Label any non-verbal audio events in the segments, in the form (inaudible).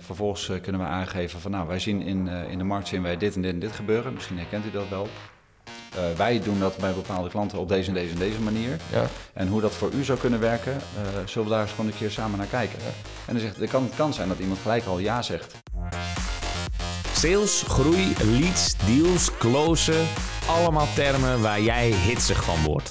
vervolgens kunnen we aangeven van nou, wij zien in, in de markt zien wij dit en dit en dit gebeuren. Misschien herkent u dat wel. wij doen dat bij bepaalde klanten op deze en deze en deze manier. Ja. En hoe dat voor u zou kunnen werken, zullen we daar eens gewoon een keer samen naar kijken. En dan zegt, het kan, het kan zijn dat iemand gelijk al ja zegt. Sales, groei, leads, deals, closen. Allemaal termen waar jij hitsig van wordt.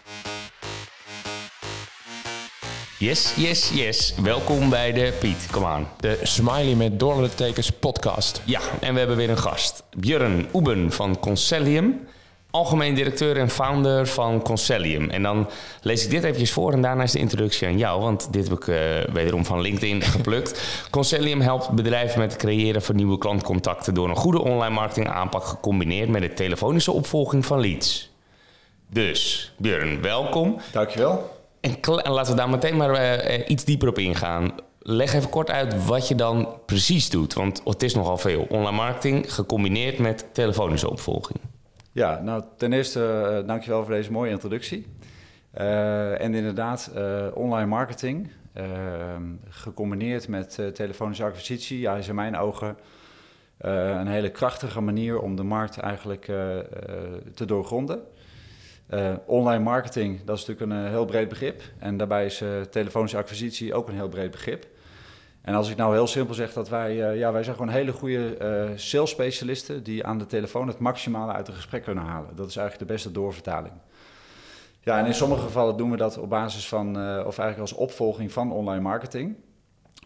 Yes, yes, yes. Welkom bij de Piet, kom aan. De Smiley met dollartekens podcast. Ja, en we hebben weer een gast. Björn Oeben van Concellium. Algemeen directeur en founder van Concellium. En dan lees ik dit eventjes voor en daarna is de introductie aan jou. Want dit heb ik uh, wederom van LinkedIn (laughs) geplukt. Concellium helpt bedrijven met het creëren van nieuwe klantcontacten... door een goede online marketing aanpak gecombineerd met de telefonische opvolging van leads. Dus, Björn, welkom. Dankjewel. En, laten we daar meteen maar eh, eh, iets dieper op ingaan. Leg even kort uit wat je dan precies doet. Want het is nogal veel. Online marketing gecombineerd met telefonische opvolging. Ja, nou ten eerste uh, dankjewel voor deze mooie introductie. en inderdaad, online marketing gecombineerd met telefonische acquisitie, ja, is in mijn ogen een hele krachtige manier om de markt eigenlijk te doorgronden. Uh, online marketing, dat is natuurlijk een eh, heel breed begrip. En daarbij is uh, telefonische acquisitie ook een heel breed begrip. En als ik nou heel simpel zeg dat wij, ja, wij zijn gewoon hele goede sales specialisten die aan de telefoon het maximale uit een gesprek kunnen halen. Dat is eigenlijk de beste doorvertaling. Ja, en in sommige gevallen doen we dat op basis van, of eigenlijk als opvolging van online marketing.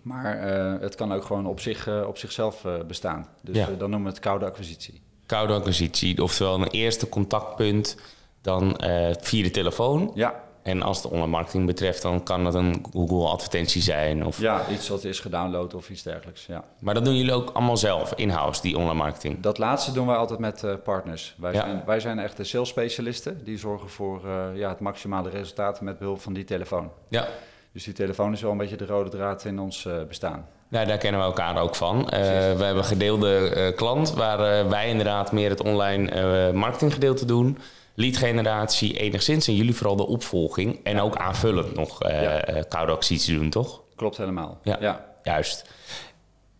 Maar het kan ook gewoon op, zich, op zichzelf bestaan. Dus dan noemen we het koude acquisitie. Koude acquisitie, oftewel een eerste contactpunt dan uh, via de telefoon. Ja. En als de online marketing betreft, dan kan dat een Google-advertentie zijn. Of... Ja, iets wat is gedownload of iets dergelijks. Ja. Maar dat doen jullie ook allemaal zelf, in-house, die online marketing? Dat laatste doen wij altijd met uh, partners. Wij, zijn, wij zijn echt de sales specialisten. Die zorgen voor uh, ja, het maximale resultaat met behulp van die telefoon. Ja. Dus die telefoon is wel een beetje de rode draad in ons uh, bestaan. Ja, daar kennen we elkaar ook van. we hebben een gedeelde klant waar wij inderdaad meer het online marketinggedeelte doen lead-generatie enigszins en jullie vooral de opvolging. En ook aanvullend nog uh, ja. Koude acties doen, toch? Klopt helemaal. Ja, ja. juist.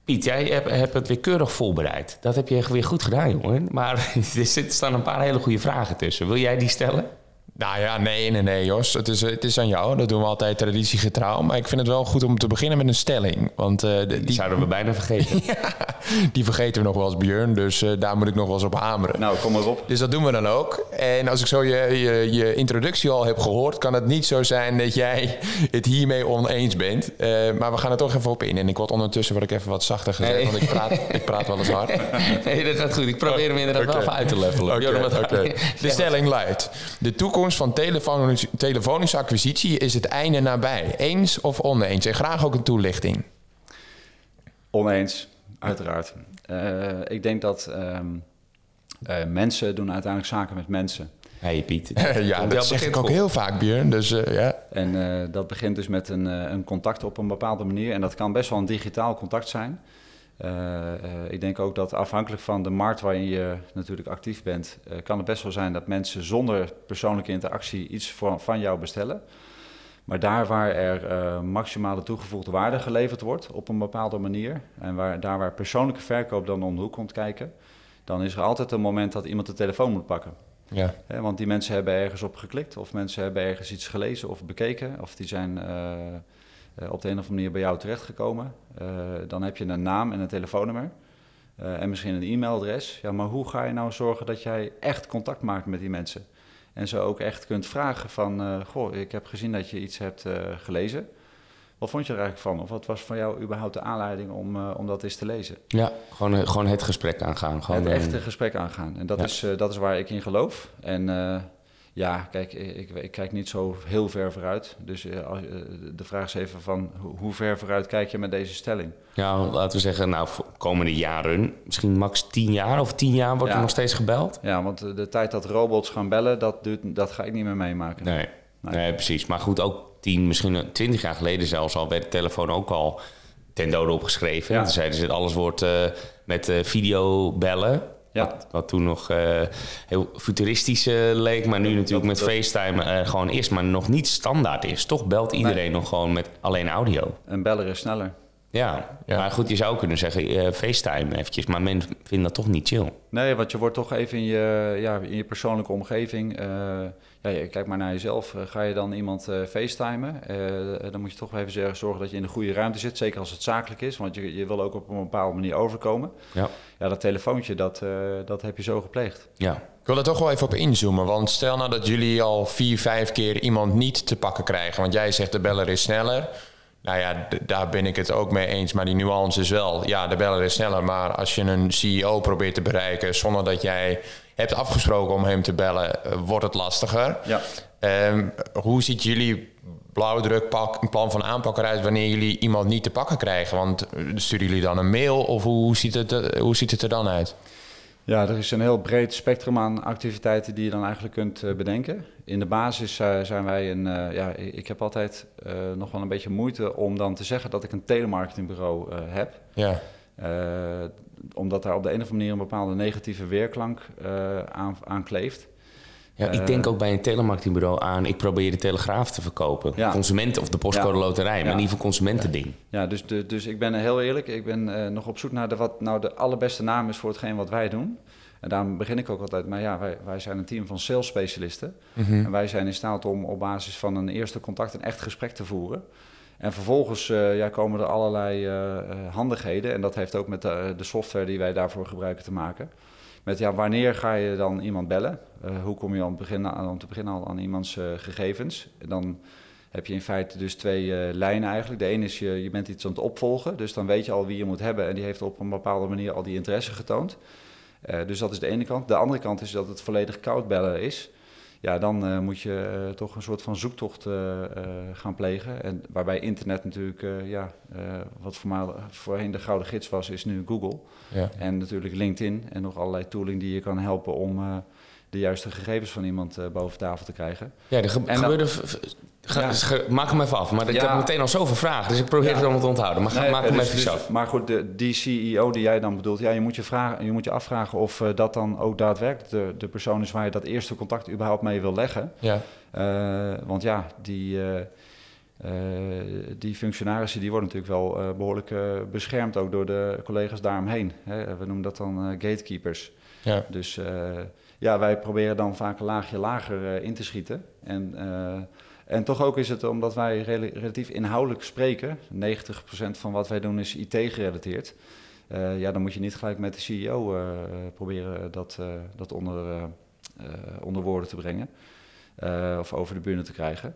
Piet, jij hebt, het weer keurig voorbereid. Dat heb je weer goed gedaan, jongen. Maar (laughs) er staan een paar hele goede vragen tussen. Wil jij die stellen? Nou ja, nee, nee, nee, Jos. Het is, het is aan jou. Dat doen we altijd traditiegetrouw. Maar ik vind het wel goed om te beginnen met een stelling. Want, uh, die, zouden we bijna vergeten. (laughs) die vergeten we nog wel eens, Björn. Dus uh, daar moet ik nog wel eens op hameren. Nou, kom maar op. Dus dat doen we dan ook. En als ik zo je, je, je introductie al heb gehoord... kan het niet zo zijn dat jij het hiermee oneens bent. Uh, maar we gaan er toch even op in. En ik word ondertussen word ik even wat zachter gezegd. Nee. Want ik praat, ik praat wel eens hard. (laughs) Nee, dat gaat goed. Ik probeer hem inderdaad okay. wel even uit te levelen. Okay, okay. (laughs) De stelling luidt... De toekomst van telefonische, telefonische acquisitie is het einde nabij. Eens of oneens? En graag ook een toelichting. Oneens, uiteraard. Uh, ik denk dat um, uh, mensen doen uiteindelijk zaken met mensen. Hey Piet. (laughs) ja, dat zeg ik ook heel vaak, Björn. Dus, uh, ja. En dat begint dus met een, een contact op een bepaalde manier. En dat kan best wel een digitaal contact zijn. Uh, ik denk ook dat afhankelijk van de markt waarin je natuurlijk actief bent, uh, kan het best wel zijn dat mensen zonder persoonlijke interactie iets voor, van jou bestellen. Maar daar waar er maximale toegevoegde waarde geleverd wordt op een bepaalde manier, en waar, daar waar persoonlijke verkoop dan om de hoek komt kijken, dan is er altijd een moment dat iemand de telefoon moet pakken. Ja. want die mensen hebben ergens op geklikt, of mensen hebben ergens iets gelezen of bekeken, of die zijn uh, op de een of andere manier bij jou terechtgekomen. Uh, dan heb je een naam en een telefoonnummer. Uh, en misschien een e-mailadres. Ja, maar hoe ga je nou zorgen dat jij echt contact maakt met die mensen? En ze ook echt kunt vragen van... goh, ik heb gezien dat je iets hebt gelezen. Wat vond je er eigenlijk van? Of wat was van jou überhaupt de aanleiding om, om dat eens te lezen? Ja, gewoon, gewoon het gesprek aangaan. Gewoon het echte gesprek aangaan. En dat, is, dat is waar ik in geloof. En ja, kijk, ik, ik, kijk niet zo heel ver vooruit. Dus uh, de vraag is even van hoe ver vooruit kijk je met deze stelling? Ja, laten we zeggen, nou, komende jaren, misschien max tien jaar of tien jaar wordt er nog steeds gebeld. Ja, want de tijd dat robots gaan bellen, dat, duurt, dat ga ik niet meer meemaken. Nee. Nee. Nee, precies. Maar goed, ook tien, misschien twintig jaar geleden zelfs al werd de telefoon ook al ten dode opgeschreven. Ja. Toen zeiden ze, alles wordt eh, met eh, video bellen. Ja. Wat, wat toen nog eh, heel futuristisch eh, leek, maar nu natuurlijk met dat- FaceTime eh, gewoon is, maar nog niet standaard is. Toch belt iedereen nog gewoon met alleen audio. En bellen is sneller. Ja, Ja. maar goed, je zou kunnen zeggen FaceTime eventjes, maar men vindt dat toch niet chill. Nee, want je wordt toch even in je, ja, in je persoonlijke omgeving. Eh, kijk maar naar jezelf. Eh, ga je dan iemand eh facetimen? Dan moet je toch wel even zeggen- zorgen dat je in de goede ruimte zit. Zeker als het zakelijk is, want je, je wil ook op een bepaalde manier overkomen. Ja. Ja, dat telefoontje, dat, dat heb je zo gepleegd. Ja, Ik wil er toch wel even op inzoomen. Want stel nou dat jullie al vier, vijf keer iemand niet te pakken krijgen. Want jij zegt de beller is sneller. Nou ja, daar ben ik het ook mee eens. Maar die nuance is wel, ja, de beller is sneller. Maar als je een CEO probeert te bereiken zonder dat jij hebt afgesproken om hem te bellen, eh, wordt het lastiger. Ja. Ehm, hoe ziet jullie blauwdrukpak, een plan van aanpak eruit wanneer jullie iemand niet te pakken krijgen? Want eh, sturen jullie dan een mail of hoe ziet het, eh, hoe ziet het er dan uit? Ja, er is een heel breed spectrum aan activiteiten die je dan eigenlijk kunt bedenken. In de basis zijn wij een. ja, ik heb altijd nog wel een beetje moeite om dan te zeggen dat ik een telemarketingbureau heb. Ja, omdat daar op de een of andere manier een bepaalde negatieve weerklank eh, aan, aan kleeft. Ja, ik Eh, denk ook bij een telemarketingbureau aan... ik probeer de Telegraaf te verkopen. Ja. Consumenten of de postcode Ja. loterij, maar in ieder geval consumentending. Ja, dus, de, dus ik ben heel eerlijk. Ik ben eh, nog op zoek naar de, wat nou de allerbeste naam is voor hetgeen wat wij doen. En daarom begin ik ook altijd. Maar ja, wij, wij zijn een team van sales specialisten. En wij zijn in staat om op basis van een eerste contact een echt gesprek te voeren. En vervolgens eh, ja, komen er allerlei eh, eh, handigheden. En dat heeft ook met de, de software die wij daarvoor gebruiken te maken. Met ja, wanneer ga je dan iemand bellen? Hoe kom je aan het begin, aan, te beginnen al aan iemands gegevens? En dan heb je in feite dus twee lijnen eigenlijk. De ene is je, je bent iets aan het opvolgen, dus dan weet je al wie je moet hebben en die heeft op een bepaalde manier al die interesse getoond. Dus dat is de ene kant. De andere kant is dat het volledig koud bellen is. Ja, dan eh, moet je eh, toch een soort van zoektocht eh, gaan plegen. En waarbij internet natuurlijk, ja, wat voormalig, voorheen de gouden gids was, is nu Google. ja. En natuurlijk LinkedIn en nog allerlei tooling die je kan helpen om de juiste gegevens van iemand eh, boven tafel te krijgen. Ja, ge- En dan- gebeurde... Ja. ge- maak hem even af, maar ik Ja. heb meteen al zoveel vragen, dus ik probeer Ja. het allemaal te onthouden. Maar ga- Nee, maak oké, hem dus- even dus- af. Maar goed, de, die CEO die jij dan bedoelt, ja, je moet je, vragen, je moet je afvragen of eh, dat dan ook daadwerkelijk de, de persoon is waar je dat eerste contact überhaupt mee wil leggen. ja. Eh, want ja, die, eh, die functionarissen die worden natuurlijk wel eh, behoorlijk eh, beschermd ook door de collega's daaromheen. Hè? We noemen dat dan gatekeepers. ja. Dus ja, wij proberen dan vaak een laagje lager in te schieten. En, en toch ook is het omdat wij rela- relatief inhoudelijk spreken. 90% van wat wij doen is IT-gerelateerd. Ja, dan moet je niet gelijk met de CEO proberen dat, dat onder, onder woorden te brengen. Of over de bühne te krijgen.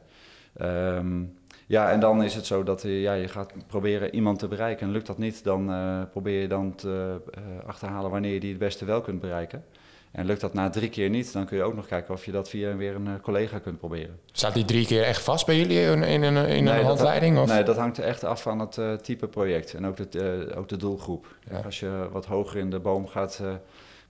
Ehm, ja, en dan is het zo dat eh, ja, je gaat proberen iemand te bereiken. En lukt dat niet, dan eh, probeer je dan te eh, achterhalen wanneer je die het beste wel kunt bereiken. En lukt dat na drie keer niet, dan kun je ook nog kijken of je dat via weer een collega kunt proberen. Staat die drie keer echt vast bij jullie in, in, een- in Nee, een dat- handleiding? Of? Nee, dat hangt er echt af van het type project en ook de, eh, ook de doelgroep. Ja. Als je wat hoger in de boom gaat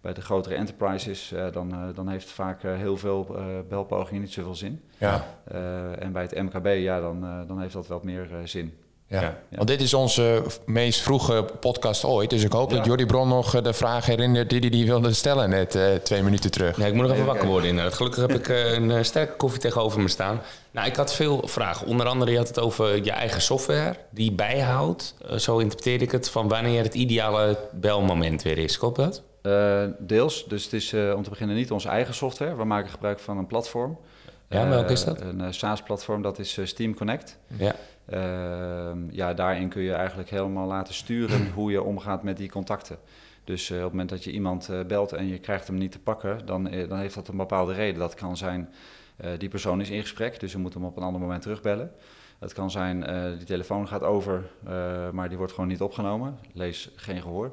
bij de grotere enterprises, eh, dan, eh, dan heeft vaak eh, heel veel eh, belpogingen niet zoveel zin. Ja. Eh, en bij het MKB, ja, dan, eh, dan heeft dat wat meer eh, zin. Ja. Ja. want dit is onze meest vroege podcast ooit. Dus ik hoop Ja. dat Jordi Bron nog de vraag herinnert die hij die wilde stellen net eh, twee minuten terug. Nee, ik moet nog even wakker worden inderdaad. Gelukkig heb ik (laughs) eh, een eh, sterke koffie tegenover me staan. Nou, ik had veel vragen. Onder andere, je had het over je eigen software die bijhoudt. Zo interpreteerde ik het, van wanneer het ideale belmoment weer is. Klopt dat? Eh, deels, dus het is eh, om te beginnen niet onze eigen software. We maken gebruik van een platform. Ja, Eh, welke is dat? Een eh, SaaS-platform, dat is eh, Steam Connect. Ja. Ehm, ja, daarin kun je eigenlijk helemaal laten sturen hoe je omgaat met die contacten. Dus eh, op het moment dat je iemand eh, belt en je krijgt hem niet te pakken, dan, eh, dan heeft dat een bepaalde reden. Dat kan zijn, eh, die persoon is in gesprek, dus we moeten hem op een ander moment terugbellen. Het kan zijn, eh die telefoon gaat over, eh, maar die wordt gewoon niet opgenomen. Lees geen gehoor.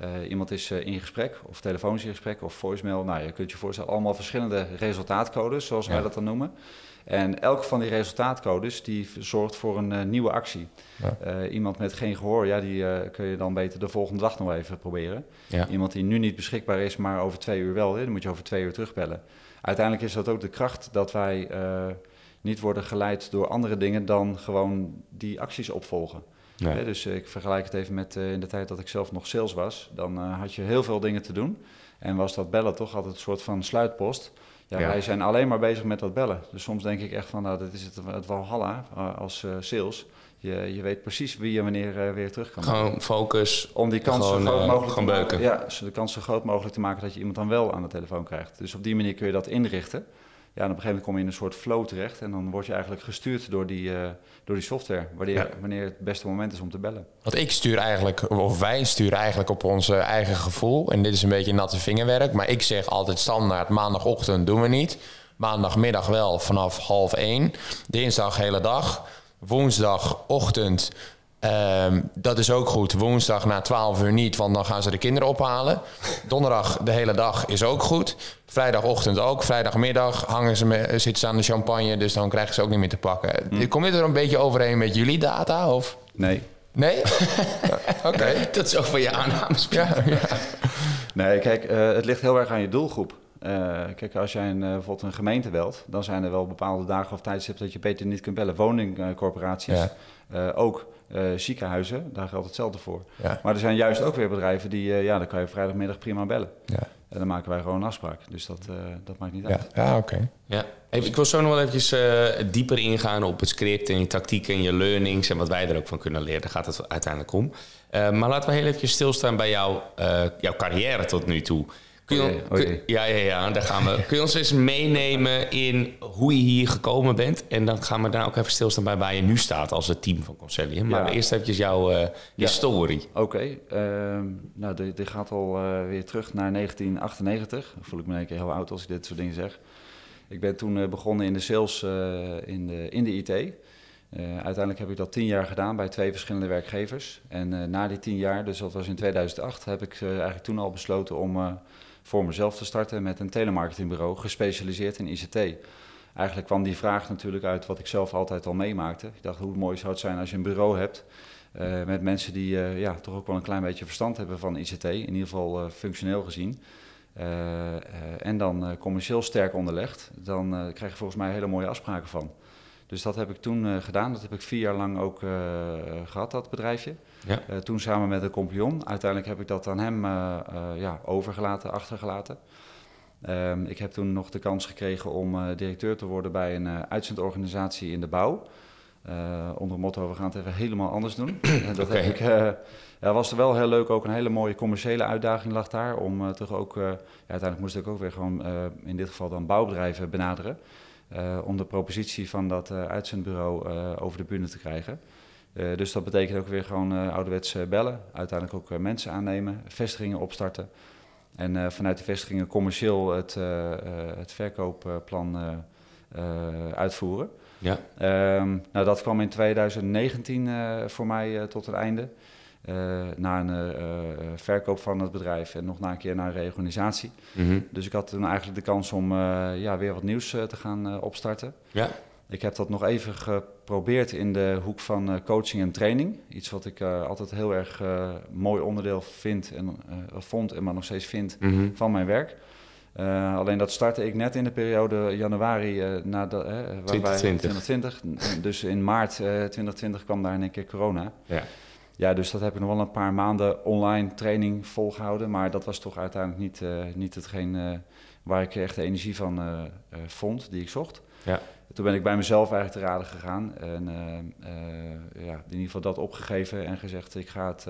Eh, iemand is eh, in gesprek, of telefonisch in gesprek, of voicemail. Nou, je kunt je voorstellen, allemaal verschillende resultaatcodes, zoals wij dat dan noemen. En elk van die resultaatcodes die zorgt voor een eh, nieuwe actie. Ja. Iemand met geen gehoor, ja, die kun je dan beter de volgende dag nog even proberen. Ja. Iemand die nu niet beschikbaar is, maar over twee uur wel, hè, dan moet je over twee uur terugbellen. Uiteindelijk is dat ook de kracht dat wij, niet worden geleid door andere dingen dan gewoon die acties opvolgen. Nee. Hè, dus ik vergelijk het even met eh, in de tijd dat ik zelf nog sales was. Dan eh, had je heel veel dingen te doen. En was dat bellen toch altijd een soort van sluitpost. Ja, Ja. wij zijn alleen maar bezig met dat bellen. Dus soms denk ik echt van, nou, dat is het, het walhalla eh, als eh, sales. Je, je weet precies wie je wanneer eh, weer terug kan. Gewoon focus. Om die kans zo groot eh, mogelijk te maken. Ja, de kans zo groot mogelijk te maken dat je iemand dan wel aan de telefoon krijgt. Dus op die manier kun je dat inrichten. Ja, en op een gegeven moment kom je in een soort flow terecht. En dan word je eigenlijk gestuurd door die, eh, door die software. Wanneer, Ja. wanneer het beste moment is om te bellen. Want ik stuur eigenlijk, of wij sturen eigenlijk op ons eigen gevoel. En dit is een beetje natte vingerwerk. Maar ik zeg altijd standaard, maandagochtend doen we niet. Maandagmiddag wel vanaf half één. Dinsdag hele dag. Woensdagochtend, ehm, dat is ook goed. Woensdag na 12 uur niet, want dan gaan ze de kinderen ophalen. Donderdag de hele dag is ook goed. Vrijdagochtend ook. Vrijdagmiddag hangen ze me, zitten ze aan de champagne, dus dan krijgen ze ook niet meer te pakken. Komt dit er een beetje overeen met jullie data? Of? Nee. Nee? (laughs) Oké. Dat is ook van je aannames. Ja, ja. Nee, kijk, eh, het ligt heel erg aan je doelgroep. Eh, kijk, als jij een, eh, bijvoorbeeld een gemeente belt, dan zijn er wel bepaalde dagen of tijdstippen dat je beter niet kunt bellen. Woningcorporaties, Ja. eh, ook eh, ziekenhuizen, daar geldt hetzelfde voor. Ja. Maar er zijn juist ook weer bedrijven die, eh, ja, dan kan je vrijdagmiddag prima bellen. Ja, En dan maken wij gewoon een afspraak. Dus dat, eh, dat maakt niet ja. uit. ja oké. Ja. Even, ik wil zo nog wel eventjes eh, dieper ingaan op het script en je tactiek en je learnings en wat wij er ook van kunnen leren. Daar gaat het uiteindelijk om. Eh, maar laten we heel eventjes stilstaan bij jouw, eh, jouw carrière tot nu toe. Kun je, oké. kun- ja, ja, ja, daar gaan we. Kun je ons eens meenemen in hoe je hier gekomen bent? En dan gaan we daar ook even stilstaan bij waar je nu staat als het team van Concellium. Maar Ja. eerst eventjes jouw eh Ja. story. Oké, ehm, nou, dit, dit gaat al eh, weer terug naar 1998. Dan voel ik me één keer heel oud als ik dit soort dingen zeg. Ik ben toen eh, begonnen in de sales eh, in, de, in de IT. Eh, uiteindelijk heb ik dat tien jaar gedaan bij twee verschillende werkgevers. En eh, na die tien jaar, dus dat was in 2008, heb ik eh, eigenlijk toen al besloten om eh, voor mezelf te starten met een telemarketingbureau gespecialiseerd in ICT. Eigenlijk kwam die vraag natuurlijk uit wat ik zelf altijd al meemaakte. Ik dacht, hoe mooi zou het zijn als je een bureau hebt eh, met mensen die eh, ja, toch ook wel een klein beetje verstand hebben van ICT, in ieder geval eh, functioneel gezien. En dan commercieel sterk onderlegd, dan krijg je volgens mij hele mooie afspraken van. Dus dat heb ik toen eh, gedaan. Dat heb ik vier jaar lang ook eh, gehad, dat bedrijfje. Ja. Eh, toen samen met een compagnon. Uiteindelijk heb ik dat aan hem ja, overgelaten, achtergelaten. Ehm, ik heb toen nog de kans gekregen om directeur te worden bij een uitzendorganisatie in de bouw. Onder het motto, we gaan het even helemaal anders doen. (clears throat) En dat ik, ja, was er wel heel leuk, ook een hele mooie commerciële uitdaging lag daar. Om toch ook, ja, uiteindelijk moest ik ook weer gewoon, in dit geval dan bouwbedrijven benaderen. Eh, om de propositie van dat eh, uitzendbureau eh, over de bühne te krijgen. Dus dat betekent ook weer gewoon ouderwets bellen. Uiteindelijk ook mensen aannemen, vestigingen opstarten. En vanuit die vestigingen commercieel het, het verkoopplan uitvoeren. Ja. Ehm, nou, dat kwam in 2019 eh, voor mij tot een einde. Eh, na een eh, verkoop van het bedrijf en nog na een keer naar een reorganisatie. Mhm. Dus ik had toen eigenlijk de kans om eh, ja, weer wat nieuws te gaan opstarten. Ja. Ik heb dat nog even geprobeerd in de hoek van coaching en training. Iets wat ik altijd heel erg mooi onderdeel vind en, vond en maar nog steeds vind Mhm. van mijn werk. Alleen dat startte ik net in de periode januari na de, waar 2020. Wij, 2020. Dus in maart eh 2020 kwam daar in één keer corona. Ja. Ja, dus dat heb ik nog wel een paar maanden online training volgehouden. Maar dat was toch uiteindelijk niet, eh, niet hetgeen eh, waar ik echt de energie van eh, vond, die ik zocht. Ja. Toen ben ik bij mezelf eigenlijk te raden gegaan. En ja, in ieder geval dat opgegeven en gezegd, ik ga het,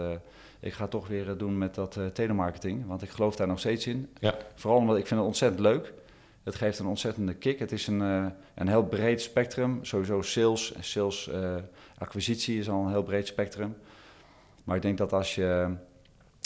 ik ga het toch weer doen met dat telemarketing. Want ik geloof daar nog steeds in. Ja. Vooral omdat ik vind het ontzettend leuk. Het geeft een ontzettende kick. Het is een, een heel breed spectrum. Sowieso sales en sales acquisitie is al een heel breed spectrum. Maar ik denk dat als je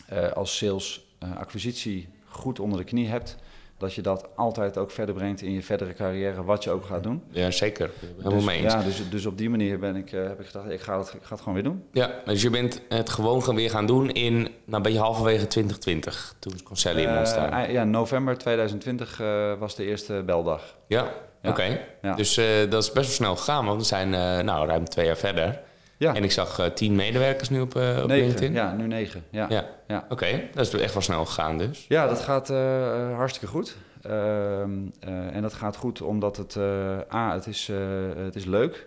eh, als sales eh, acquisitie goed onder de knie hebt, dat je dat altijd ook verder brengt in je verdere carrière, wat je ook gaat doen. ja, zeker. Helemaal dus. Ja, dus, dus op die manier ben ik, eh, heb ik gedacht, ik ga, het, ik ga het gewoon weer doen. Ja, dus je bent het gewoon gaan weer gaan doen in, nou ben je halverwege 2020, toen Concellium Eh, ontstaan. ja, november 2020 eh, was de eerste beldag. ja, ja. oké. Ja. Dus dat is best wel snel gegaan, want we zijn nou, ruim twee jaar verder. Ja, En ik zag eh, tien medewerkers nu op, eh op negen. LinkedIn. Ja, nu negen. Ja, Ja. ja. Oké, dat is echt wel snel gegaan dus. Ja, dat gaat eh, hartstikke goed. Ehm, en dat gaat goed omdat het, A, het is, het is leuk.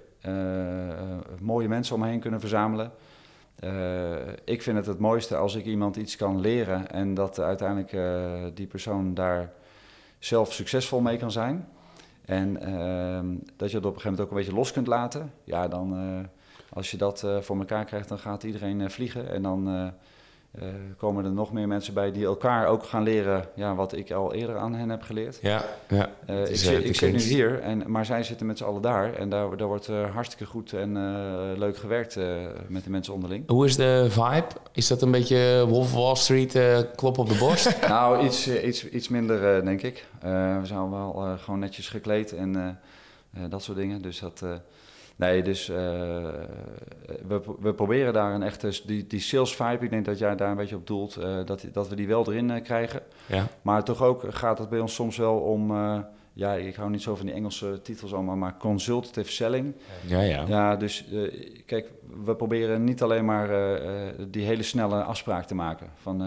mooie mensen om me heen kunnen verzamelen. ik vind het het mooiste als ik iemand iets kan leren en dat uiteindelijk die persoon daar zelf succesvol mee kan zijn. En ehm, dat je het op een gegeven moment ook een beetje los kunt laten. Ja, dan als je dat voor elkaar krijgt, dan gaat iedereen vliegen. En dan uh, komen er nog meer mensen bij die elkaar ook gaan leren ja, wat ik al eerder aan hen heb geleerd. Ja, ja. Ik, zit, ik zit nu hier, en, maar zij zitten met z'n allen daar. En daar, daar wordt hartstikke goed en leuk gewerkt met de mensen onderling. Hoe is de vibe? Is dat een beetje Wolf Wall Street klop op de borst? (laughs) nou, iets, iets, iets minder denk ik. we zijn wel gewoon netjes gekleed en dat soort dingen. Dus dat... Nee, dus uh, we, we proberen daar een echte, die, die sales vibe, ik denk dat jij daar een beetje op doelt, uh, dat, dat we die wel erin uh, krijgen. Ja. Maar toch ook gaat het bij ons soms wel om ja, ik hou niet zo van die Engelse titels allemaal, maar consultative selling. Ja, ja. Ja, dus uh, kijk, we proberen niet alleen maar uh, die hele snelle afspraak te maken. Van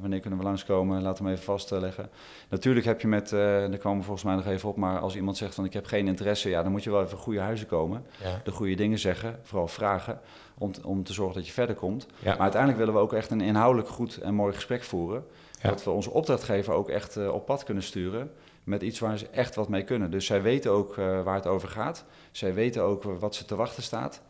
wanneer kunnen we langskomen, laten we hem even vastleggen. Natuurlijk heb je met, daar komen we volgens mij nog even op, maar als iemand zegt van ik heb geen interesse, ja, dan moet je wel even goede huizen komen. De goede dingen zeggen, vooral vragen, om, om te zorgen dat je verder komt. Ja. Maar uiteindelijk willen we ook echt een inhoudelijk goed en mooi gesprek voeren. Dat we onze opdrachtgever ook echt op pad kunnen sturen met iets waar ze echt wat mee kunnen. Dus zij weten ook uh, waar het over gaat. Zij weten ook wat ze te wachten staat.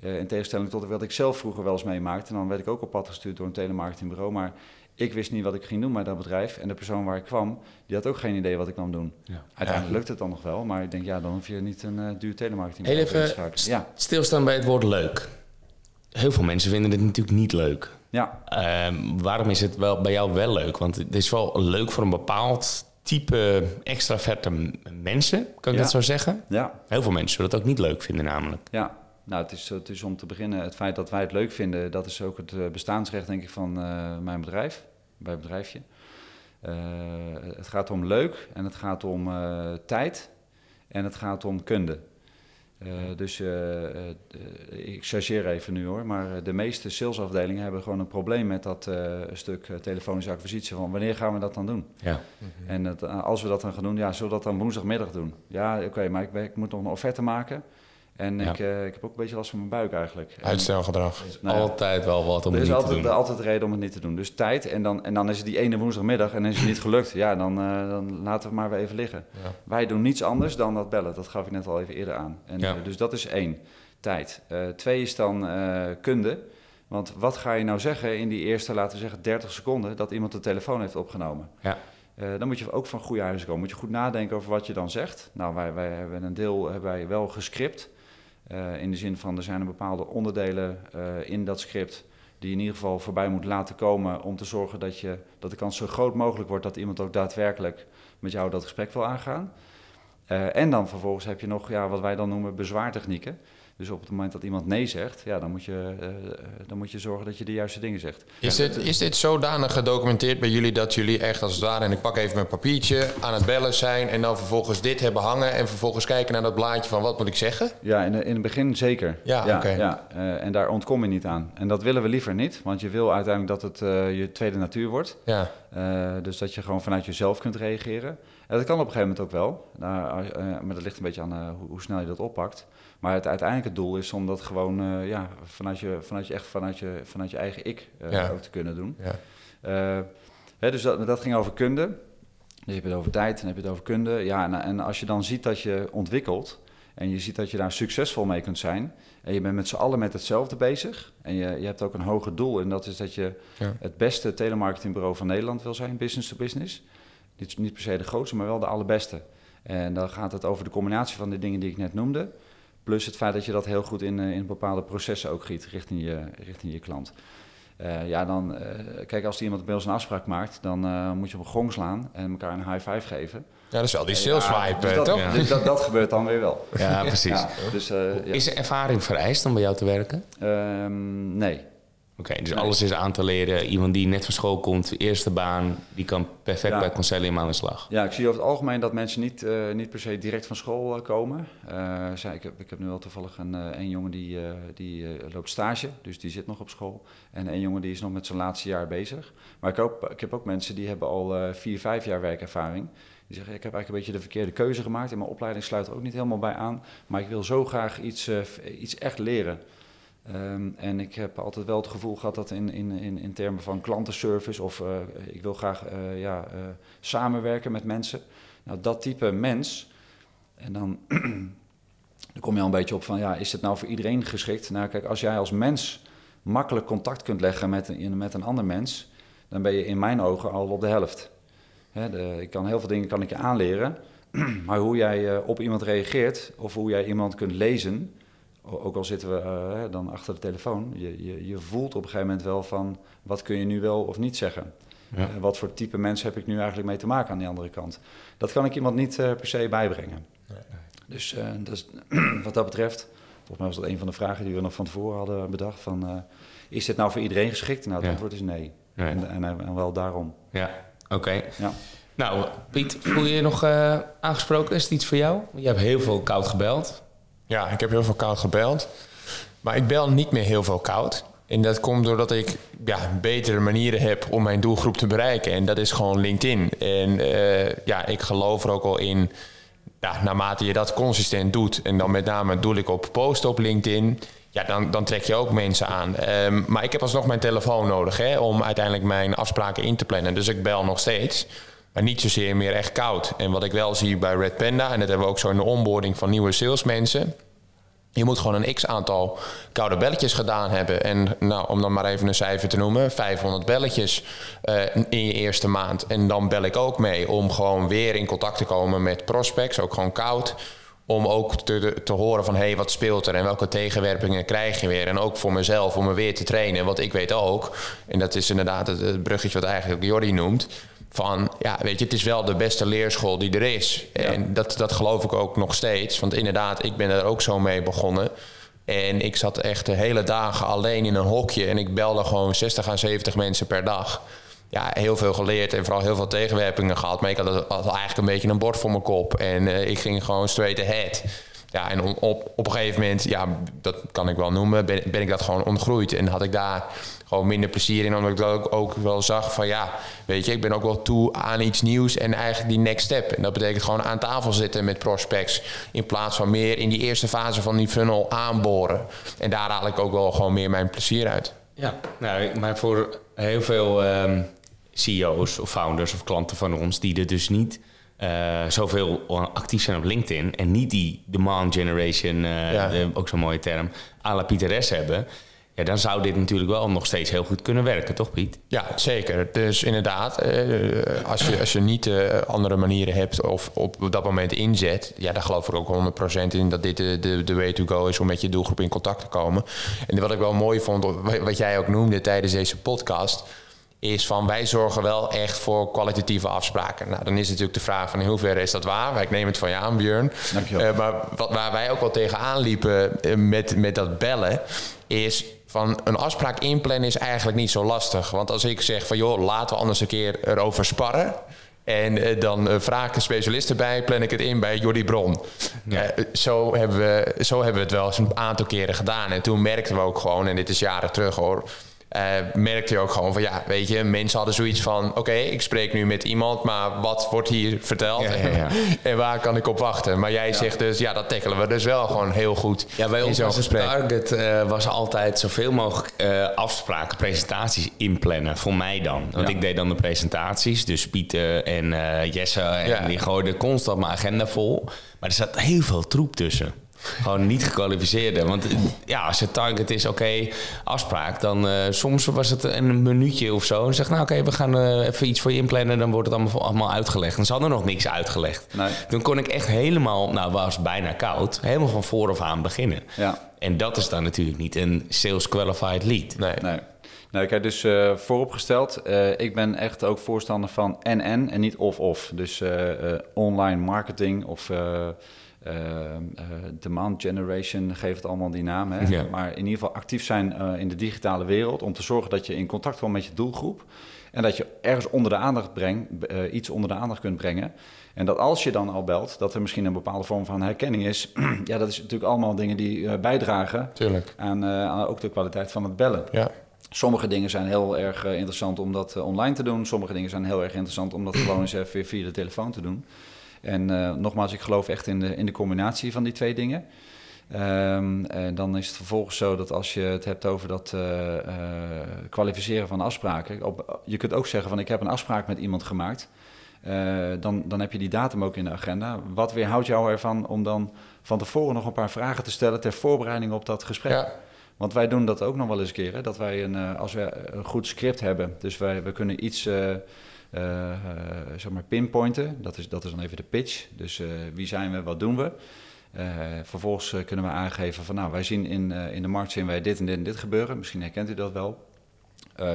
Uh, in tegenstelling tot wat ik zelf vroeger wel eens meemaakte. En dan werd ik ook op pad gestuurd door een telemarketingbureau. Maar ik wist niet wat ik ging doen bij dat bedrijf. En de persoon waar ik kwam, die had ook geen idee wat ik nam doen. Ja. Uiteindelijk lukt het dan nog wel. Maar ik denk, ja, dan hoef je niet een uh, duur telemarketingbureau te st ja. stilstaan bij het woord leuk. Heel veel mensen vinden dit natuurlijk niet leuk. Ja. Uh, waarom is het wel bij jou wel leuk? Want het is wel leuk voor een bepaald type extraverte mensen, kan ik dat zo zeggen? Ja. Heel veel mensen zullen het ook niet leuk vinden namelijk. Ja, nou het is, het is om te beginnen, het feit dat wij het leuk vinden, dat is ook het eh, bestaansrecht denk ik van uh, mijn bedrijf, bij het bedrijfje. Uh, het gaat om leuk en het gaat om tijd en het gaat om kunde. Uh, dus uh, uh, ik chargeer even nu hoor, maar de meeste salesafdelingen hebben gewoon een probleem met dat stuk telefonische acquisitie. Van wanneer gaan we dat dan doen? Ja. En het, als we dat dan gaan doen, ja, zullen we dat dan woensdagmiddag doen? Ja, oké, maar ik, ik, moet nog een offerte maken. En ik, uh, ik heb ook een beetje last van mijn buik eigenlijk. Uitstelgedrag. Nou, altijd wel wat om het niet altijd, te doen. Er is altijd reden om het niet te doen. Dus tijd en dan, en dan is het die ene woensdagmiddag en is het niet gelukt. Ja, dan, uh, dan laten we het maar weer even liggen. Ja. Wij doen niets anders dan dat bellen. Dat gaf ik net al even eerder aan. En, ja. uh, dus dat is één, tijd. twee is dan kunde. Want wat ga je nou zeggen in die eerste, laten we zeggen, 30 seconden... dat iemand de telefoon heeft opgenomen? Ja. dan moet je ook van goede huizen komen. Moet je goed nadenken over wat je dan zegt. Nou, wij, wij hebben een deel hebben wij wel gescript... Uh, in de zin van er zijn er bepaalde onderdelen uh, in dat script die je in ieder geval voorbij moet laten komen om te zorgen dat, je, dat de kans zo groot mogelijk wordt dat iemand ook daadwerkelijk met jou dat gesprek wil aangaan. Uh, en dan vervolgens heb je nog ja, wat wij dan noemen bezwaartechnieken. Dus op het moment dat iemand nee zegt, ja, dan, moet je, uh, dan moet je zorgen dat je de juiste dingen zegt. Is dit, is dit zodanig gedocumenteerd bij jullie dat jullie echt als het ware, en ik pak even mijn papiertje, aan het bellen zijn en dan vervolgens dit hebben hangen en vervolgens kijken naar dat blaadje van wat moet ik zeggen? Ja, in, in het begin zeker. Ja, ja oké. Ja, uh, en daar ontkom je niet aan. En dat willen we liever niet, want je wil uiteindelijk dat het uh, je tweede natuur wordt. Ja. dus dat je gewoon vanuit jezelf kunt reageren. En dat kan op een gegeven moment ook wel, nou, maar dat ligt een beetje aan hoe, hoe snel je dat oppakt. Maar het uiteindelijke doel is om dat gewoon uh, ja, vanuit, je, vanuit je echt vanuit je, vanuit je eigen ik uh, ja. ook te kunnen doen. Ja. Uh, hè, dus dat, dat ging over kunde. Dus je hebt het over tijd en heb je het over kunde. Ja, en, en als je dan ziet dat je ontwikkelt en je ziet dat je daar succesvol mee kunt zijn. En je bent met z'n allen met hetzelfde bezig. En je, je hebt ook een hoger doel. En dat is dat je ja. het beste telemarketingbureau van Nederland wil zijn, business to business. Niet, niet per se de grootste, maar wel de allerbeste. En dan gaat het over de combinatie van de dingen die ik net noemde. Plus het feit dat je dat heel goed in, in bepaalde processen ook giet richting je, richting je klant. Uh, ja, dan, uh, kijk, als iemand bij ons een afspraak maakt, dan uh, moet je op een gong slaan en elkaar een high five geven. Ja, dat is wel die sales vibe, dus dat, toch? (laughs) Dus dat, dat, gebeurt dan weer wel. Ja, precies. Ja, dus, is er ervaring vereist om bij jou te werken? Um, nee. Oké, okay, dus nee. alles is aan te leren. Iemand die net van school komt, eerste baan, die kan perfect ja. bij Concellium aan de slag. Ja, ik zie over het algemeen dat mensen niet, uh, niet per se direct van school uh, komen. Uh, zei, ik, heb, ik heb nu wel toevallig een, een jongen die, die loopt stage, dus die zit nog op school. En een jongen die is nog met zijn laatste jaar bezig. Maar ik, hoop, ik heb ook mensen die hebben al vier, vijf jaar werkervaring. Die zeggen, ik heb eigenlijk een beetje de verkeerde keuze gemaakt. En mijn opleiding sluit er ook niet helemaal bij aan. Maar ik wil zo graag iets, iets echt leren. Ehm, en ik heb altijd wel het gevoel gehad dat in, in, in, in termen van klantenservice of ik wil graag ja, samenwerken met mensen. Nou, dat type mens. En dan, (clears throat) dan kom je al een beetje op van, ja, is het nou voor iedereen geschikt? Nou, kijk, als jij als mens makkelijk contact kunt leggen met een, met een ander mens, dan ben je in mijn ogen al op de helft. de, ik kan heel veel dingen kan ik je aanleren, (clears throat) maar hoe jij op iemand reageert of hoe jij iemand kunt lezen, ook al zitten we uh, dan achter de telefoon, je, je, je, voelt op een gegeven moment wel van wat kun je nu wel of niet zeggen. Ja. Uh, wat voor type mens heb ik nu eigenlijk mee te maken aan die andere kant? Dat kan ik iemand niet per se bijbrengen. Nee. Dus, dus (clears throat) wat dat betreft Volgens mij was dat een van de vragen die we nog van tevoren hadden bedacht. Van, is dit nou voor iedereen geschikt? Nou, het antwoord is nee. nee. En, en, en, wel daarom. Ja, oké. Ja. Nou, Piet, voel je je nog aangesproken? Is het iets voor jou? Je hebt heel veel koud gebeld. Ja, ik heb heel veel koud gebeld. Maar ik bel niet meer heel veel koud. En dat komt doordat ik ja, betere manieren heb om mijn doelgroep te bereiken. En dat is gewoon LinkedIn. En uh, ja, ik geloof er ook al in ja, naarmate je dat consistent doet, en dan met name doe ik op posten op LinkedIn, ja, dan, dan trek je ook mensen aan. Um, maar ik heb alsnog mijn telefoon nodig hè, om uiteindelijk mijn afspraken in te plannen. Dus ik bel nog steeds. Maar niet zozeer meer echt koud. En wat ik wel zie bij Red Panda, en dat hebben we ook zo in de onboarding van nieuwe salesmensen je moet gewoon een x-aantal koude belletjes gedaan hebben. En nou, om dan maar even een cijfer te noemen, 500 belletjes uh, in je eerste maand. En dan bel ik ook mee om gewoon weer in contact te komen met prospects, ook gewoon koud. Om ook te, te horen van, hé, hey, wat speelt er en welke tegenwerpingen krijg je weer. En ook voor mezelf, om me weer te trainen. Want ik weet ook, en dat is inderdaad het, het bruggetje wat eigenlijk Jordi noemt van, ja, weet je, het is wel de beste leerschool die er is. En dat, dat geloof ik ook nog steeds. Want inderdaad, ik ben er ook zo mee begonnen. En ik zat echt de hele dagen alleen in een hokje. En ik belde gewoon 60 à 70 mensen per dag. Ja, heel veel geleerd en vooral heel veel tegenwerpingen gehad. Maar ik had, had eigenlijk een beetje een bord voor mijn kop. En uh, ik ging gewoon straight ahead. Ja, en op, op een gegeven moment, ja, dat kan ik wel noemen, ben, ik dat gewoon ontgroeid. En had ik daar gewoon minder plezier in. Omdat ik dat ook, ook, wel zag van ja, weet je, ik ben ook wel toe aan iets nieuws en eigenlijk die next step. En dat betekent gewoon aan tafel zitten met prospects. In plaats van meer in die eerste fase van die funnel aanboren. En daar haal ik ook wel gewoon meer mijn plezier uit. Ja, nou, maar voor heel veel um, CEO's of founders of klanten van ons die er dus niet uh, zoveel actief zijn op LinkedIn en niet die demand generation, uh, de, ook zo'n mooie term, à la Pieter hebben. Ja, dan zou dit natuurlijk wel nog steeds heel goed kunnen werken, toch Piet? Ja, zeker. Dus inderdaad, uh, als, je, als je niet andere manieren hebt of op dat moment inzet, ja, dan geloof ik ook 100% in dat dit de, de, de way to go is om met je doelgroep in contact te komen. En wat ik wel mooi vond, wat jij ook noemde tijdens deze podcast is van wij zorgen wel echt voor kwalitatieve afspraken. Nou, dan is natuurlijk de vraag van in hoeverre is dat waar? Ik neem het van je aan, Björn. Uh, maar wat, waar wij ook wel tegenaan liepen uh, met, met dat bellen, is van een afspraak inplannen is eigenlijk niet zo lastig. Want als ik zeg van joh, laten we anders een keer erover sparren. En uh, dan vraag ik een specialist erbij, plan ik het in bij Jordi Bron. Ja. zo, hebben we, zo hebben we het wel eens een aantal keren gedaan. En toen merkten we ook gewoon, en dit is jaren terug hoor uh, merkte je ook gewoon van ja, weet je, mensen hadden zoiets van: oké, ik spreek nu met iemand, maar wat wordt hier verteld ja, ja, (laughs) en waar kan ik op wachten? Maar jij zegt dus, ja, dat tackelen we dus wel gewoon heel goed. Ja, bij ons was het target uh, was altijd zoveel mogelijk uh, afspraken, presentaties inplannen. Voor mij dan. Want ik deed dan de presentaties, dus Pieter en Jesse, en die gooiden constant mijn agenda vol. Maar er zat heel veel troep tussen. Gewoon niet gekwalificeerde. Want ja, als het target is, oké, afspraak, dan uh, soms was het een minuutje of zo. En zeg, nou oké, we gaan uh, even iets voor je inplannen. Dan wordt het allemaal, allemaal uitgelegd. En ze hadden nog niks uitgelegd. Nee. Toen kon ik echt helemaal, nou was bijna koud, helemaal van vooraf aan beginnen. Ja. En dat is dan natuurlijk niet een sales qualified lead. Nee. nee. Nou, kijk, dus uh, vooropgesteld, uh, ik ben echt ook voorstander van en-en en niet of-of. Dus uh, online marketing of uh, demand generation, geeft het allemaal die naam. Hè? Maar in ieder geval actief zijn uh, in de digitale wereld om te zorgen dat je in contact komt met je doelgroep. En dat je ergens onder de aandacht brengt, iets onder de aandacht kunt brengen. En dat als je dan al belt, dat er misschien een bepaalde vorm van herkenning is. (clears throat) ja, dat is natuurlijk allemaal dingen die bijdragen aan, aan, ook de kwaliteit van het bellen. Ja. Sommige dingen zijn heel erg interessant om dat online te doen. Sommige dingen zijn heel erg interessant om dat gewoon eens even via de telefoon te doen. En nogmaals, ik geloof echt in de, in de combinatie van die twee dingen. Um, en dan is het vervolgens zo dat als je het hebt over dat uh, uh, kwalificeren van afspraken. Op, je kunt ook zeggen van ik heb een afspraak met iemand gemaakt. Uh, dan, dan heb je die datum ook in de agenda. Wat weerhoudt jou ervan om dan van tevoren nog een paar vragen te stellen ter voorbereiding op dat gesprek? Ja. Want wij doen dat ook nog wel eens een keer. Hè? Dat wij een, als we een goed script hebben, dus wij, we kunnen iets zeg maar pinpointen. Dat is, dat is dan even de pitch. Dus wie zijn we, wat doen we? Vervolgens kunnen we aangeven van nou, wij zien in, in de markt zien wij dit en dit en dit gebeuren. Misschien herkent u dat wel.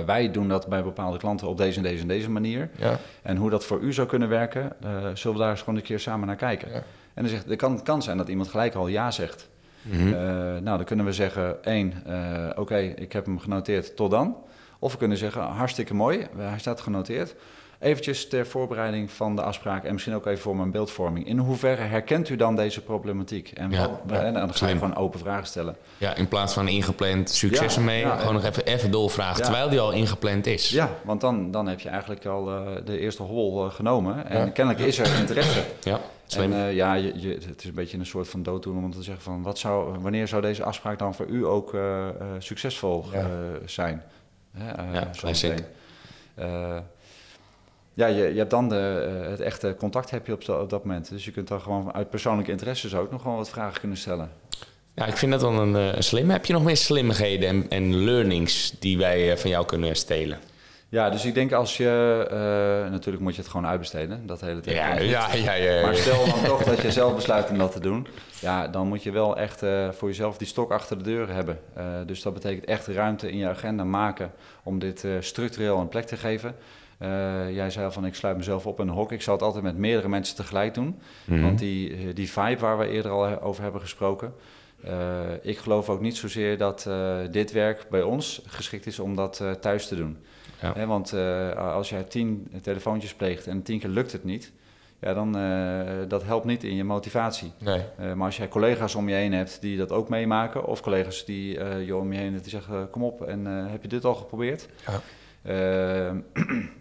wij doen dat bij bepaalde klanten op deze en deze en deze manier. Ja. En hoe dat voor u zou kunnen werken, zullen we daar eens gewoon een keer samen naar kijken. Ja. En dan zegt, het kan, kan zijn dat iemand gelijk al ja zegt. Mm -hmm. nou, dan kunnen we zeggen, één, oké, okay, ik heb hem genoteerd, tot dan. Of we kunnen zeggen, hartstikke mooi, hij staat genoteerd. Eventjes ter voorbereiding van de afspraak en misschien ook even voor mijn beeldvorming. In hoeverre herkent u dan deze problematiek? En, ja, en dan ga je gewoon open vragen stellen. Ja, in plaats van ingepland succes ermee, gewoon nog even, even doorvragen terwijl die al ingepland is. Ja, want dan, dan heb je eigenlijk al uh, de eerste hobbel uh, genomen. En kennelijk is er interesse. Ja. Slim. En uh, ja, je, je, het is een beetje een soort van dooddoen om te zeggen van... Wat zou, wanneer zou deze afspraak dan voor u ook succesvol zijn? ja, classic. Ja, je, je hebt dan de, uh, het echte contact heb je op, op, dat moment. Dus je kunt dan gewoon uit persoonlijke interesses ook nog gewoon wat vragen kunnen stellen. Ja, ik vind dat wel een, uh, een slim. Heb je nog meer slimmigheden en, en learnings die wij uh, van jou kunnen stelen? Ja, dus ik denk als je... natuurlijk moet je het gewoon uitbesteden, dat hele tijd. Ja, ja, ja, ja, Maar stel dan toch dat je zelf besluit om dat te doen. Ja, dan moet je wel echt voor jezelf die stok achter de deur hebben. dus dat betekent echt ruimte in je agenda maken om dit structureel een plek te geven. Uh, jij zei van ik sluit mezelf op in een hok. Ik zal het altijd met meerdere mensen tegelijk doen. Mm-hmm. Want die, eh, die vibe waar we eerder al over hebben gesproken. Uh, ik geloof ook niet zozeer dat uh, dit werk bij ons geschikt is om dat thuis te doen. Ja. Hè, want als jij tien telefoontjes pleegt en tien keer lukt het niet, ja, dan dat helpt niet in je motivatie. Nee. maar als jij collega's om je heen hebt die dat ook meemaken, of collega's die je om je heen die zeggen: Kom op, en heb je dit al geprobeerd? Ja. Uh,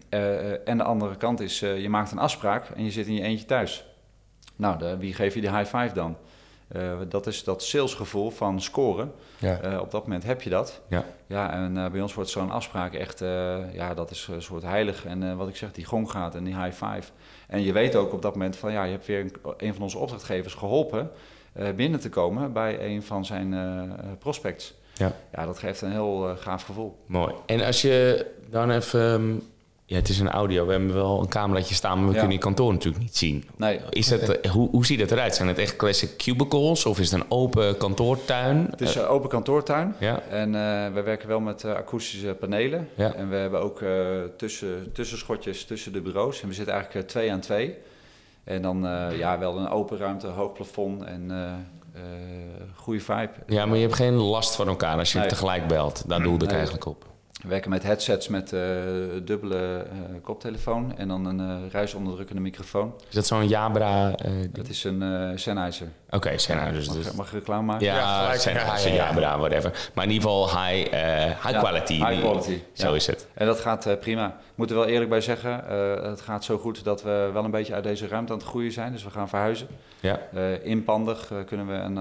uh, (clears throat) en de andere kant is, uh, je maakt een afspraak en je zit in je eentje thuis. Nou, de, wie geef je de high five dan? dat is dat salesgevoel van scoren. Ja. op dat moment heb je dat. Ja, ja en bij ons wordt zo'n afspraak echt, ja, dat is een soort heilig. En wat ik zeg, die gong gaat en die high five. En je weet ook op dat moment van, ja, je hebt weer een, een van onze opdrachtgevers geholpen binnen te komen bij een van zijn prospects. Ja. ja, dat geeft een heel uh, gaaf gevoel. Mooi. En als je dan even... Um, ja, het is een audio. We hebben wel een cameraatje staan, maar we kunnen je kantoor natuurlijk niet zien. Nee. Is het, uh, hoe, hoe ziet het eruit? Zijn het echt classic cubicles of is het een open kantoortuin? Het is een open kantoortuin. Ja. En uh, we werken wel met akoestische panelen. Ja. En we hebben ook tussen, tussenschotjes tussen de bureaus. En we zitten eigenlijk twee aan twee. En dan ja, wel een open ruimte, hoog plafond en uh, goede vibe. Ja, maar je hebt geen last van elkaar als je nee. tegelijk belt. Daar doelde ik eigenlijk op. We werken met headsets met uh, dubbele uh, koptelefoon en dan een uh, ruisonderdrukkende microfoon. Is dat zo'n Jabra? dat is een Sennheiser. Oké, okay, Sennheiser. Mag, dus. mag ik reclame maken? Ja, ja Sennheiser, ja, Jabra, whatever. Maar in ieder geval high, high ja, quality. High quality. Zo ja. is het. En dat gaat prima. Moet er wel eerlijk bij zeggen, het gaat zo goed dat we wel een beetje uit deze ruimte aan het groeien zijn. Dus we gaan verhuizen. Ja. inpandig kunnen we een,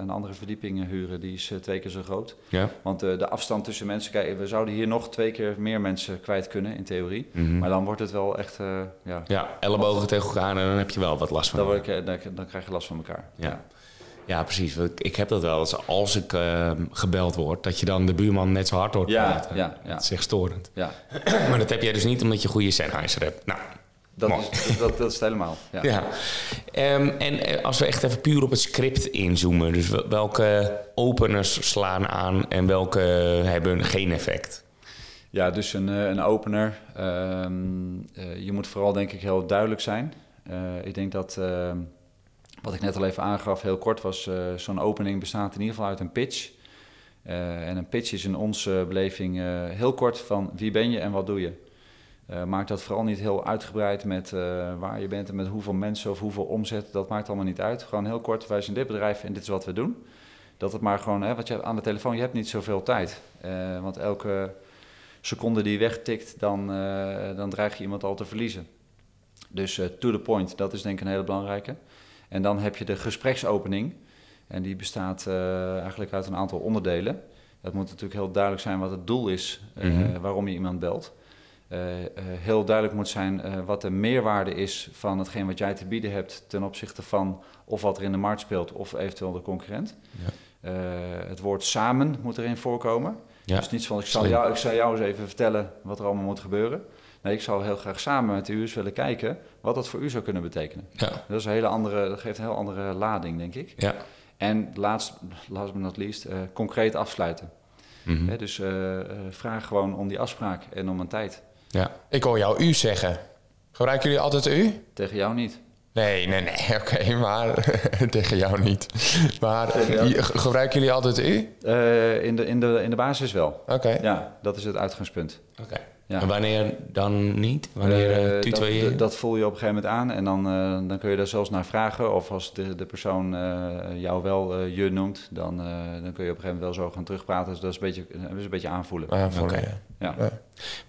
een andere verdieping huren. Die is twee keer zo groot. Ja. Want de afstand tussen mensen, kijk, we zouden hier nog twee keer meer mensen kwijt kunnen, in theorie. Mm-hmm. Maar dan wordt het wel echt... Uh, ja, ja, ellebogen tegen elkaar en dan heb je wel wat last van dan, word ik, dan, dan krijg je last van elkaar. Ja. ja. Ja precies. Ik heb dat wel eens als ik uh, gebeld word, dat je dan de buurman net zo hard hoort ja, praten. Ja, ja. Dat is echt storend. Ja. (clears throat) maar dat heb jij dus niet omdat je goede Sennheiser hebt. Nou, dat is, dat, dat, is het helemaal. Ja. ja. Um, en eh, als we echt even puur op het script inzoomen, dus welke openers slaan aan en welke hebben geen effect? Ja, dus een, eh, een opener. Um, uh, je moet vooral denk ik heel duidelijk zijn. Uh, ik denk dat, wat ik net al even aangaf, heel kort was, zo'n opening bestaat in ieder geval uit een pitch. en een pitch is in onze beleving heel kort van wie ben je en wat doe je. maak dat vooral niet heel uitgebreid met waar je bent en met hoeveel mensen of hoeveel omzet. Dat maakt allemaal niet uit. Gewoon heel kort, wij zijn dit bedrijf en dit is wat we doen. Dat het maar gewoon, hè, wat je aan de telefoon, je hebt niet zoveel tijd. want elke seconde die wegtikt, dan, dan dreig je iemand al te verliezen. Dus to the point, dat is denk ik een hele belangrijke. En dan heb je de gespreksopening. En die bestaat eigenlijk uit een aantal onderdelen. Het moet natuurlijk heel duidelijk zijn wat het doel is mhm. waarom je iemand belt. Eh, eh, heel duidelijk moet zijn eh, wat de meerwaarde is van hetgeen wat jij te bieden hebt ten opzichte van of wat er in de markt speelt of eventueel de concurrent. Ja. het woord samen moet erin voorkomen. Ja. Dus niet van ik zal, jou, ik zal jou eens even vertellen wat er allemaal moet gebeuren. Nee, ik zou heel graag samen met u eens willen kijken wat dat voor u zou kunnen betekenen. Ja. Dat, is een hele andere, dat geeft een heel andere lading, denk ik. Ja. En last, last but not least, concreet afsluiten. Mm dus vraag gewoon om die afspraak en om een tijd. Ja. Ik hoor jou u zeggen. Gebruiken jullie altijd u? Tegen jou niet. Nee, nee, nee, (laughs) oké, maar (laughs) tegen jou niet. Maar gebruiken jullie altijd u? Uh, in, de, in, de, in de basis wel. Oké. Ja, dat is het uitgangspunt. Oké. Ja. En wanneer dan niet? Wanneer uh, dat, dat, voel je op een gegeven moment aan en dan, uh, dan kun je daar zelfs naar vragen. Of als de, de persoon uh, jou wel je noemt, dan, dan kun je op een gegeven moment wel zo gaan terugpraten. Dus dat is een beetje, dat is een beetje aanvoelen. aanvoelen okay. ja. ja.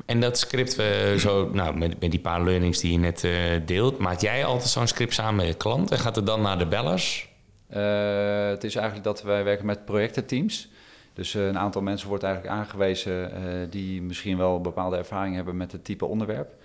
En dat script, zo, nou, met, met die paar learnings die je net deelt, maak jij altijd zo'n script samen met de klant en gaat het dan naar de bellers? het is eigenlijk dat wij werken met projectenteams. Dus eh, een aantal mensen wordt eigenlijk aangewezen uh, die misschien wel bepaalde ervaring hebben met het type onderwerp.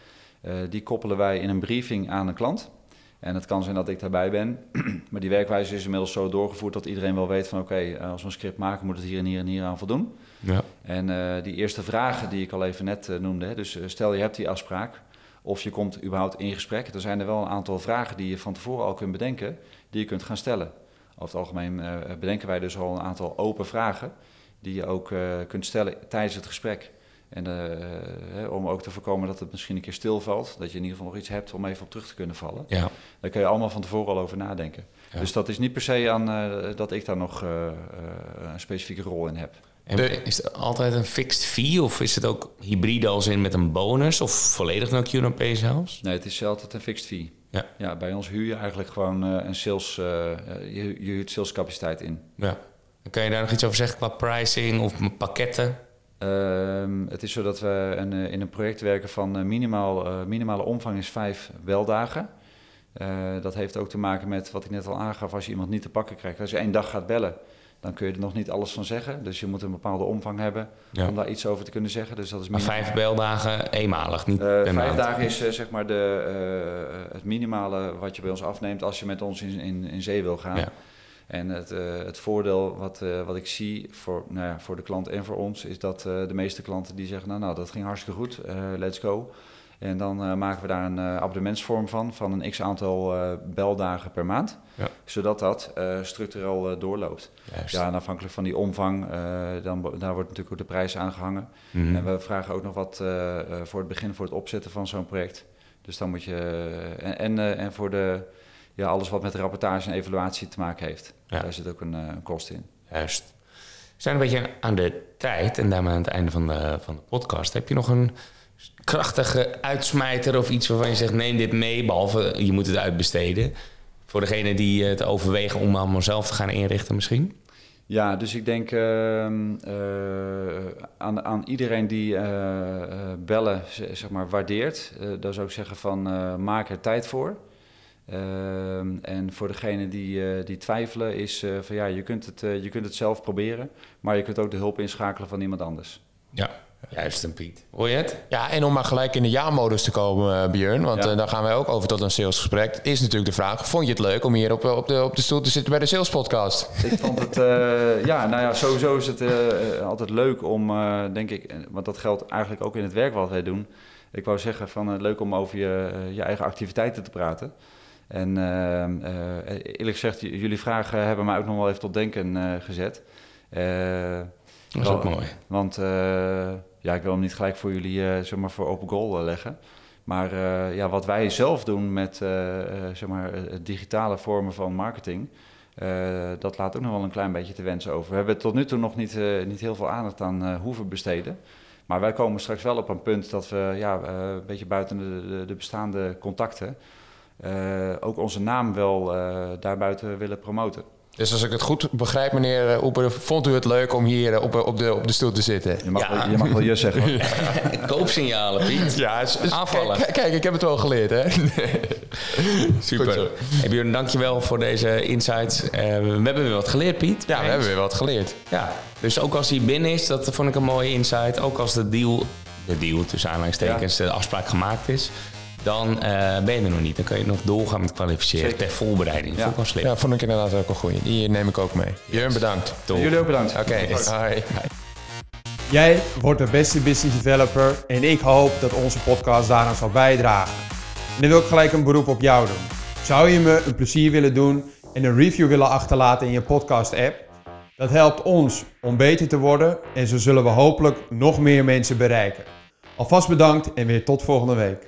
Uh, die koppelen wij in een briefing aan een klant. En het kan zijn dat ik daarbij ben, (clears throat) maar die werkwijze is inmiddels zo doorgevoerd dat iedereen wel weet van oké, als we een script maken moet het hier en hier en hier aan voldoen. Ja. En die eerste vragen die ik al even net noemde, dus stel je hebt die afspraak of je komt überhaupt in gesprek, dan zijn er wel een aantal vragen die je van tevoren al kunt bedenken, die je kunt gaan stellen. Over het algemeen bedenken wij dus al een aantal open vragen die je ook uh, kunt stellen tijdens het gesprek. En uh, om ook te voorkomen dat het misschien een keer stilvalt, dat je in ieder geval nog iets hebt om even op terug te kunnen vallen. Ja. Daar kun je allemaal van tevoren al over nadenken. Dus dat is niet per se aan uh, dat ik daar nog een specifieke rol in heb. En is het altijd een fixed fee of is het ook hybride als in met een bonus of volledig naar QNP zelfs? Nee, het is altijd een fixed fee. Ja. ja, bij ons huur je eigenlijk gewoon een sales, je, je huurt salescapaciteit in. Ja. Kan je daar nog iets over zeggen qua pricing of pakketten? Ehm, het is zo dat we een, eh, in een project werken van uh, minimaal, uh, minimale omvang is vijf weldagen. dat heeft ook te maken met wat ik net al aangaf, als je iemand niet te pakken krijgt. Als je één dag gaat bellen, dan kun je er nog niet alles van zeggen. Dus je moet een bepaalde omvang hebben om daar iets over te kunnen zeggen. Dus dat is maar vijf beldagen eenmalig, niet Vijf dagen is zeg maar de, het minimale wat je bij ons afneemt als je met ons in, in, in zee wil gaan. Ja. En het, uh, het voordeel wat, uh, wat ik zie voor, nou ja, voor de klant en voor ons, is dat uh, de meeste klanten die zeggen, nou, nou dat ging hartstikke goed, let's go. En dan maken we daar een abonnementsvorm van, van een x aantal beldagen per maand. Ja. Zodat dat structureel doorloopt. Juist. Ja, en afhankelijk van die omvang, dan, daar wordt natuurlijk ook de prijs aangehangen. Mm En we vragen ook nog wat voor het begin, voor het opzetten van zo'n project. Dus dan moet je, en, en, en voor de ja, alles wat met rapportage en evaluatie te maken heeft. Daar zit ook een, uh, een kost in. Juist. We zijn een beetje aan de tijd en daarmee aan het einde van de, van de podcast. Heb je nog een krachtige uitsmijter of iets waarvan je zegt: neem dit mee, behalve je moet het uitbesteden? Voor degene die het overwegen om allemaal zelf te gaan inrichten, misschien? Ja, dus ik denk uh, aan, aan iedereen die uh, bellen, zeg maar, waardeert. daar zou ik zeggen van maak er tijd voor. Ehm, en voor degene die, uh, die twijfelen is uh, van ja, je kunt, het, uh, je kunt het zelf proberen, maar je kunt ook de hulp inschakelen van iemand anders. Ja, juist een Piet. Hoor je het? Ja, en om maar gelijk in de ja-modus te komen, Björn, want ja. dan gaan wij ook over tot een salesgesprek. Is natuurlijk de vraag, vond je het leuk om hier op, op, de, op de stoel te zitten bij de Sales Podcast? Ik vond het, ja, nou ja, sowieso is het altijd leuk om, denk ik, want dat geldt eigenlijk ook in het werk wat wij doen. Ik wou zeggen van leuk om over je, je eigen activiteiten te praten. En ehm, eh, eerlijk gezegd, jullie vragen hebben mij ook nog wel even tot denken eh, gezet. Eh, dat is ook mooi. Want ja, ik wil hem niet gelijk voor jullie zeg maar voor open goal leggen. Maar ja, wat wij zelf doen met zeg maar, digitale vormen van marketing, dat laat ook nog wel een klein beetje te wensen over. We hebben tot nu toe nog niet, niet heel veel aandacht aan hoeven besteden. Maar wij komen straks wel op een punt dat we ja, een beetje buiten de, de bestaande contacten uh, ook onze naam wel uh, daarbuiten willen promoten. Dus als ik het goed begrijp, meneer eh, Oeper, vond u het leuk om hier eh, op, op, de, op de stoel te zitten? Je mag, Ja. wel, je mag wel je zeggen. hoor. (laughs) (laughs) Koopsignalen, Piet. Ja, is- is- Aanvallen. Kijk, kijk, ik heb het wel geleerd, hè? (laughs) Super. Goed. Hey, Björn, dankjewel voor deze insights. Eh, we hebben weer wat geleerd, Piet. Ja, we hebben weer wat geleerd. Ja, dus ook als hij binnen is, dat vond ik een mooie insight. Ook als de deal, de deal tussen aanhalingstekens, de afspraak gemaakt is, dan eh, ben je er nog niet. Dan kan je nog doorgaan met kwalificeren ter voorbereiding. Ja. Vond ik wel slim. Ja, vond ik inderdaad ook een goeie. Die neem ik ook mee. Jurn, bedankt. Top. Jullie ook bedankt. Oké, (laughs) hoi. Jij wordt de beste business developer en ik hoop dat onze podcast daaraan zal bijdragen. En dan wil ik gelijk een beroep op jou doen. Zou je me een plezier willen doen en een review willen achterlaten in je podcast app? Dat helpt ons om beter te worden en zo zullen we hopelijk nog meer mensen bereiken. Alvast bedankt en weer tot volgende week.